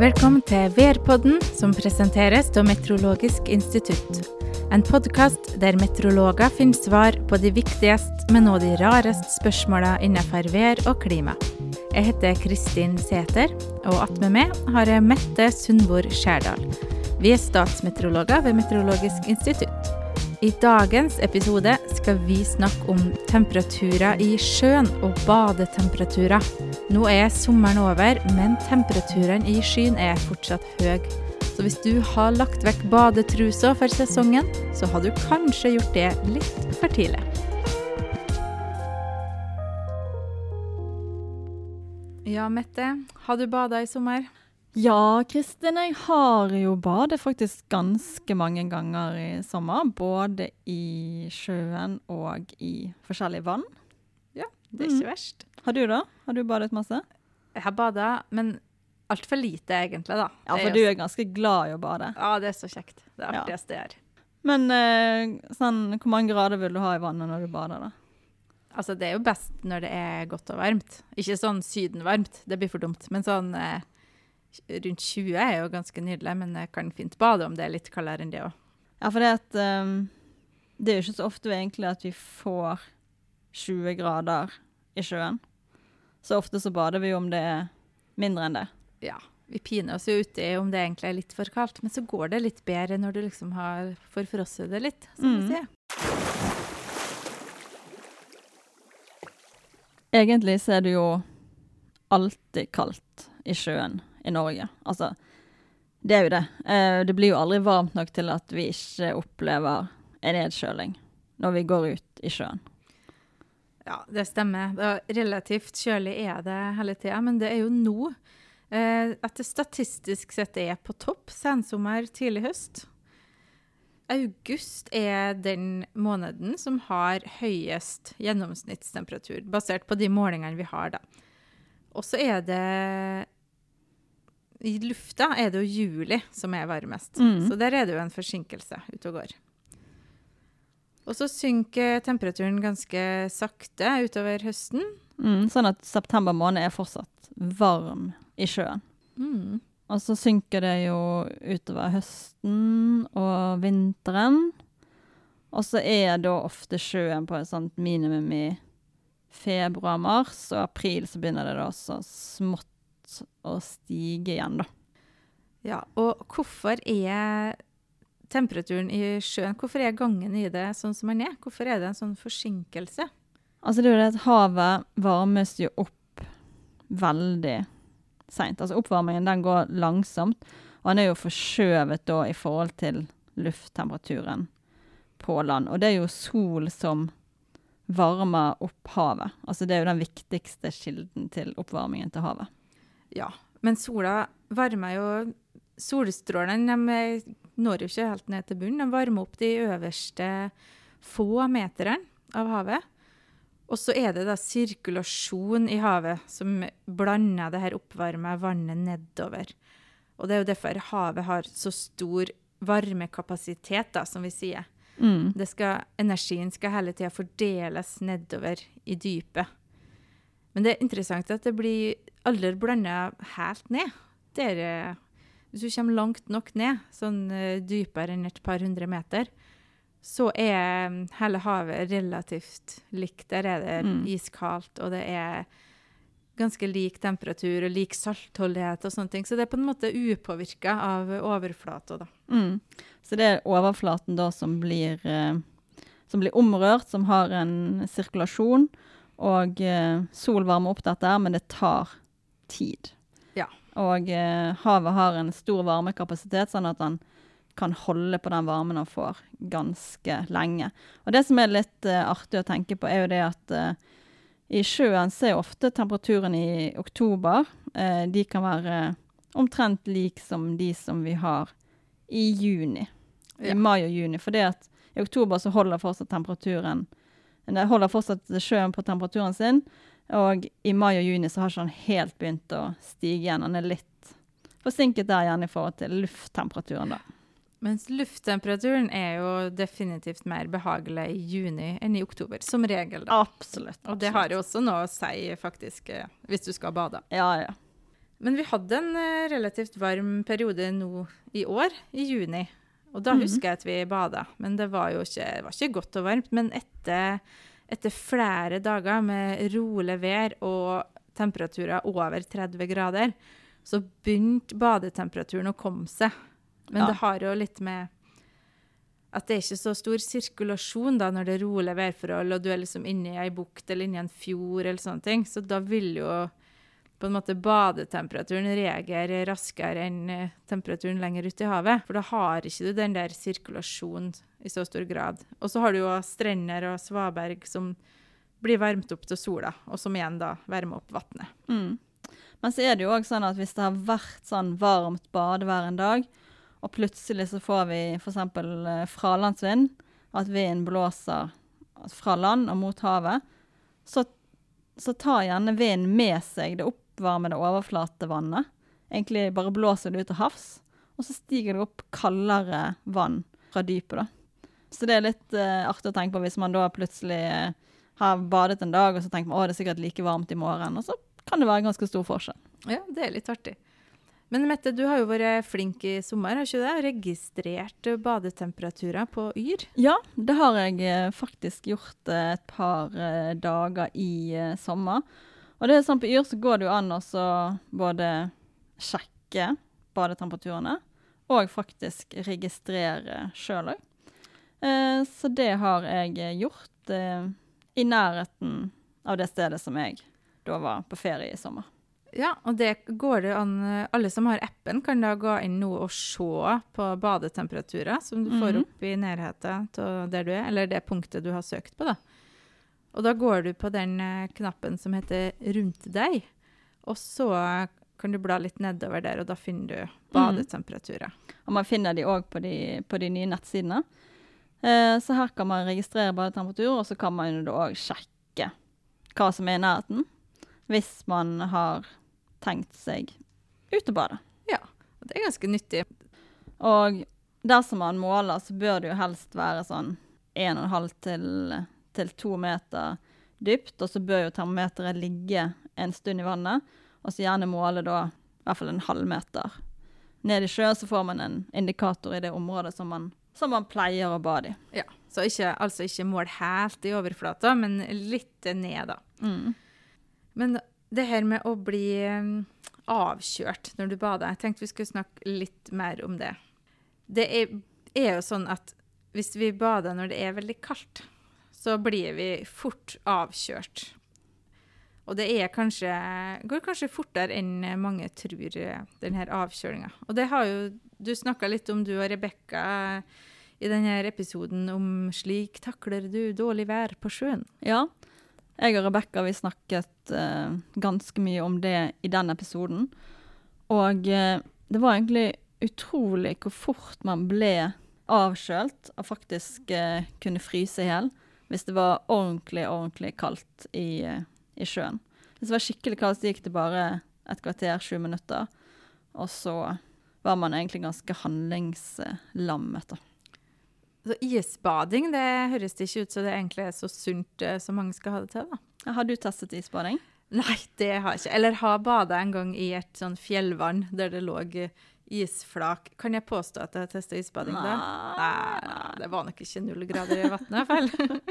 Velkommen til Værpodden, som presenteres av Meteorologisk institutt. En podkast der meteorologer finner svar på de viktigste, men også de rareste spørsmåla innenfor vær og klima. Jeg heter Kristin Sæter, og attmed meg har jeg Mette Sundbord Skjærdal. Vi er statsmeteorologer ved Meteorologisk institutt. I dagens episode skal vi snakke om temperaturer i sjøen og badetemperaturer. Nå er sommeren over, men temperaturene i skyen er fortsatt høye. Så hvis du har lagt vekk badetrusa for sesongen, så har du kanskje gjort det litt for tidlig. Ja, Mette. Har du bada i sommer? Ja, Kristin, jeg har jo badet faktisk ganske mange ganger i sommer. Både i sjøen og i forskjellige vann. Ja, det er ikke mm. verst. Har du da? Har du badet masse? Jeg har bada, men altfor lite egentlig, da. Ja, for du er ganske glad i å bade. Ja, det er så kjekt. Det er artigste jeg gjør. Men eh, sånn, hvor mange grader vil du ha i vannet når du bader, da? Altså, det er jo best når det er godt og varmt. Ikke sånn sydenvarmt, det blir for dumt. Men sånn eh, rundt 20 er jo ganske nydelig, men jeg kan fint bade om det er litt kaldere enn det òg. Ja, for det, at, um, det er jo ikke så ofte egentlig at vi får 20 grader i sjøen. Så ofte så bader vi jo om det er mindre enn det. Ja. Vi piner oss jo uti om det egentlig er litt for kaldt, men så går det litt bedre når du liksom har forfrosset det litt, som mm. vi sier. Egentlig så er det jo alltid kaldt i sjøen i Norge. Altså, det er jo det. Eh, det blir jo aldri varmt nok til at vi ikke opplever en nedkjøling når vi går ut i sjøen. Ja, det stemmer. Relativt kjølig er det hele tida, men det er jo nå eh, at det statistisk sett er på topp. Sensommer, tidlig høst. August er den måneden som har høyest gjennomsnittstemperatur, basert på de målingene vi har, da. Og så er det i lufta er det jo juli som er varmest. Mm. Så der er det jo en forsinkelse ute og går. Og så synker temperaturen ganske sakte utover høsten. Mm, sånn at september måned er fortsatt varm i sjøen. Mm. Og så synker det jo utover høsten og vinteren. Og så er da ofte sjøen på et sånt minimum i februar-mars, og april så begynner det da så smått å stige igjen, da. Ja, og hvorfor er temperaturen i sjøen Hvorfor er gangen i det sånn som den er? Hvorfor er det en sånn forsinkelse? Altså det er jo det at havet varmes jo opp veldig seint. Altså oppvarmingen den går langsomt, og den er jo forskjøvet da i forhold til lufttemperaturen på land. Og det er jo sol som varmer opp havet. Altså det er jo den viktigste kilden til oppvarmingen til havet. Ja, men sola varmer jo Solstrålene de når jo ikke helt ned til bunnen. De varmer opp de øverste få meterne av havet. Og så er det da sirkulasjon i havet som blander det her oppvarma vannet nedover. Og det er jo derfor havet har så stor varmekapasitet, da, som vi sier. Mm. Skal, energien skal hele tida fordeles nedover i dypet. Men det er interessant at det blir aldri blanda helt ned. Der, eh, hvis du kommer langt nok ned, sånn uh, dypere enn et par hundre meter, så er mm, hele havet relativt likt. Der er det mm. iskaldt, og det er ganske lik temperatur og lik saltholdighet og sånne ting. Så det er på en måte upåvirka av overflata, da. Mm. Så det er overflaten da som blir, uh, som blir omrørt, som har en sirkulasjon. Og eh, sol varmer opp dette, men det tar tid. Ja. Og eh, havet har en stor varmekapasitet, sånn at han kan holde på den varmen han får, ganske lenge. Og det som er litt eh, artig å tenke på, er jo det at eh, i sjøen så er ofte temperaturen i oktober eh, De kan være omtrent lik som de som vi har i juni. Ja. I mai og juni. For det at i oktober så holder fortsatt temperaturen Det holder fortsatt sjøen på temperaturen sin. Og i mai og juni så har ikke den helt begynt å stige igjen. Den er litt forsinket der igjen i forhold til lufttemperaturen, da. Mens lufttemperaturen er jo definitivt mer behagelig i juni enn i oktober. Som regel, da. Absolutt. Og det har jo også noe å si, faktisk, eh, hvis du skal bade. Ja, ja. Men vi hadde en eh, relativt varm periode nå i år, i juni. Og da Mhm. husker jeg at vi bada. Men det var jo ikke, var ikke godt og varmt. Men etter, etter flere dager med rolig vær og temperaturer over 30 grader, så begynte badetemperaturen å komme seg. Men Ja. det har jo litt med at det er ikke så stor sirkulasjon da når det er rolig værforhold, og du er liksom inne i ei bukt eller inne i en fjord eller sånne ting. Så da vil jo på en måte badetemperaturen reagerer raskere enn eh, temperaturen lenger ute i havet. For da har ikke du den der sirkulasjonen i så stor grad. Og så har du jo strender og svaberg som blir varmt opp til sola, og som igjen da varmer opp vannet. Mm. Men så er det jo òg sånn at hvis det har vært sånn varmt badevær en dag, og plutselig så får vi f.eks. fralandsvind, at vinden blåser fra land og mot havet, så, så tar gjerne vinden med seg det oppvarmede overflatevannet. Egentlig bare blåser det ut til havs, og så stiger det opp kaldere vann fra dypet. da. Så det er litt uh, artig å tenke på hvis man da plutselig eh, har badet en dag, og så tenker man å, det er sikkert like varmt i morgen. Og så kan det være ganske stor forskjell. Ja, det er litt artig. Men Mette, du har jo vært flink i sommer, har ikke du det? Registrert badetemperaturer på Yr? Ja, det har jeg eh, faktisk gjort et par dager i sommer. Og det er sånn på Yr så går det jo an å både sjekke badetemperaturene og faktisk registrere sjøl òg. Eh, så det har jeg eh, gjort eh, i nærheten av det stedet som jeg da var på ferie i sommer. Ja, og det går det an Alle som har appen, kan da gå inn nå og se på badetemperaturer som du får Mhm. opp i nærheten av der du er, eller det punktet du har søkt på, da. Og da går du på den eh, knappen som heter 'Rundt deg', og så kan du bla litt nedover der, og da finner du badetemperaturer. Og man finner de òg på, på de nye nettsidene. Eh, så her kan man registrere badetemperatur, og så kan man jo da òg sjekke hva som er i nærheten. Hvis man har tenkt seg ut å bade. Og det er ganske nyttig. Og dersom man måler, så bør det jo helst være sånn 1,5 til, til to meter dypt. Og så bør jo termometeret ligge en stund i vannet, og så gjerne måle da i hvert fall en halvmeter. Ned i sjø så får man en indikator i det området som man, som man pleier å bade i. Ja, Så ikke, altså ikke mål helt i overflata, men litt ned, da. Mm. Men det her med å bli um, avkjørt når du bader, jeg tenkte vi skulle snakke litt mer om det. Det er, er jo sånn at hvis vi bader når det er veldig kaldt, så blir vi fort avkjørt. Og det kanskje, går kanskje fortere enn mange tror, denne avkjølinga. Og det har jo du snakka litt om, du og Rebekka, i denne episoden om 'Slik takler du dårlig vær på sjøen'. Ja. Jeg og Rebekka vi snakket uh, ganske mye om det i den episoden. Og uh, det var egentlig utrolig hvor fort man ble avkjølt og faktisk uh, kunne fryse i hjel hvis det var ordentlig, ordentlig kaldt i, i sjøen. Hvis det var skikkelig kaldt, så gikk det bare et kvarter, sju minutter. Og så var man egentlig ganske handlingslammet. da. Så isbading det høres det ikke ut som det egentlig er så sunt eh, som mange skal ha det til. da. Har du testet isbading? Nei, det har jeg ikke. Eller har bada en gang i et sånn fjellvann der det lå eh, isflak. Kan jeg påstå at jeg testa isbading da? Nei, nei, det var nok ikke null grader i vannet i hvert fall.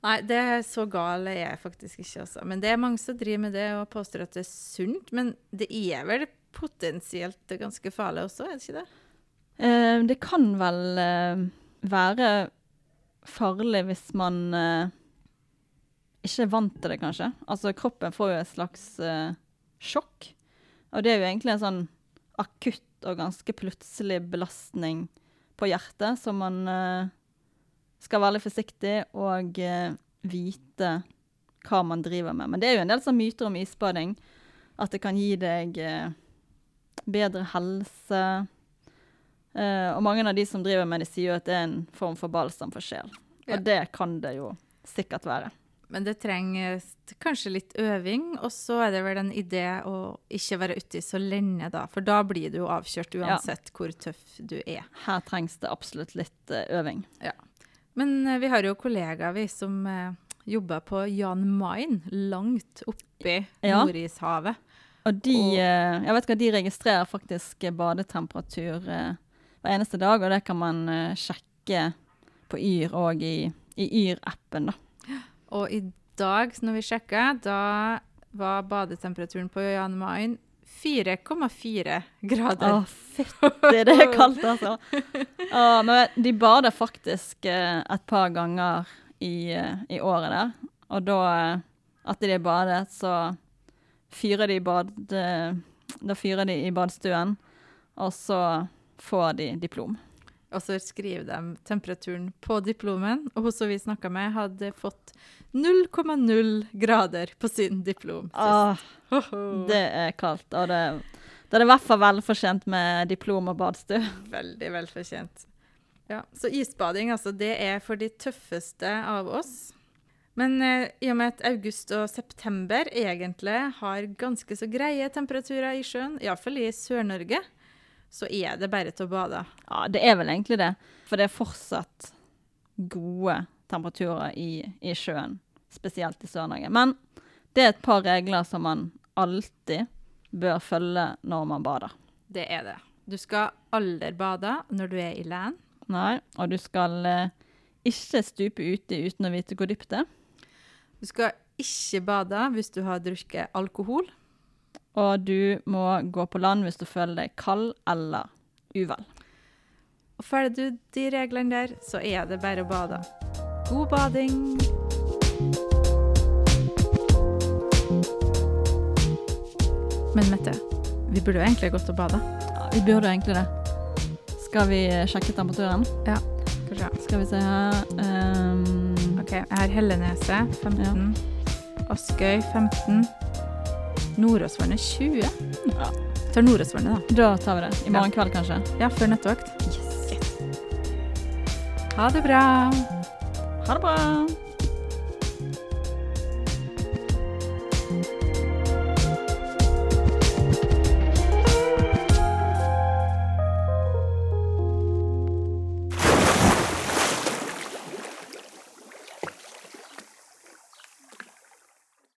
Nei, det er så gal er jeg faktisk ikke, altså. Men det er mange som driver med det og påstår at det er sunt. Men det er vel potensielt ganske farlig også, er det ikke det? Eh, det kan vel eh, være farlig hvis man eh, ikke er vant til det, kanskje. Altså, kroppen får jo et slags eh, sjokk. Og det er jo egentlig en sånn akutt og ganske plutselig belastning på hjertet, så man eh, skal være litt forsiktig og eh, vite hva man driver med. Men det er jo en del sånn myter om isbading. At det kan gi deg eh, bedre helse. Og mange av de som driver med det, sier jo at det er en form for balsam for sjel. Og det kan det jo sikkert være. Men det trengs kanskje litt øving, og så er det vel en idé å ikke være uti så lenge, da. For da blir du jo avkjørt uansett hvor tøff du er. Her trengs det absolutt litt eh, øving. Men eh, vi har jo kollegaer vi som eh, jobber på Jan Mayen, langt oppi Ja. Nordishavet. Og de, Og- jeg vet ikke, de registrerer faktisk badetemperatur hver eneste dag, og det kan man sjekke på Yr og i, i Yr-appen, da. Og i dag, når vi sjekka, da var badetemperaturen på Jan Mayen 4,4 grader. Å, fytti, det er kaldt, altså. Å, men de bader faktisk eh, et par ganger i, eh, i året der. Og da, at etter de badet, så fyrer de, bad, eh, da fyrer de i badstuen, og så får de diplom. Og så skriver de temperaturen på diplomen, og hun som vi snakka med, hadde fått 0,0 grader på sin diplom. Åh, det er kaldt. Og det, det er i hvert fall velfortjent med diplom og badstue. Veldig velfortjent. Ja, så isbading, altså, det er for de tøffeste av oss. Men eh, i og med at august og september egentlig har ganske så greie temperaturer i sjøen, iallfall i Sør-Norge, så er det bare til å bade. Ja, det er vel egentlig det. For det er fortsatt gode temperaturer i, i sjøen, spesielt i Sør-Norge. Men det er et par regler som man alltid bør følge når man bader. Det er det. Du skal aldri bade når du er i land. Nei, og du skal eh, ikke stupe uti uten å vite hvor dypt det er. Du skal ikke bade hvis du har drukket alkohol. Og du må gå på land hvis du føler deg kald eller uvel. Og følger du de reglene der, så er det bare å bade. God bading! Men Mette, vi burde jo egentlig gått og bade. Ja, vi burde egentlig det. Skal vi sjekke temperaturen? Kanskje. Skal vi se her um... OK, jeg har Hellenese 15. Askøy 15. Nordåsvannet 20. Ja. Tar Nordåsvannet, Da Da tar vi det. I morgen kveld, kanskje. Ja, før nettvakt. Yes. Ha det bra! Ha det bra.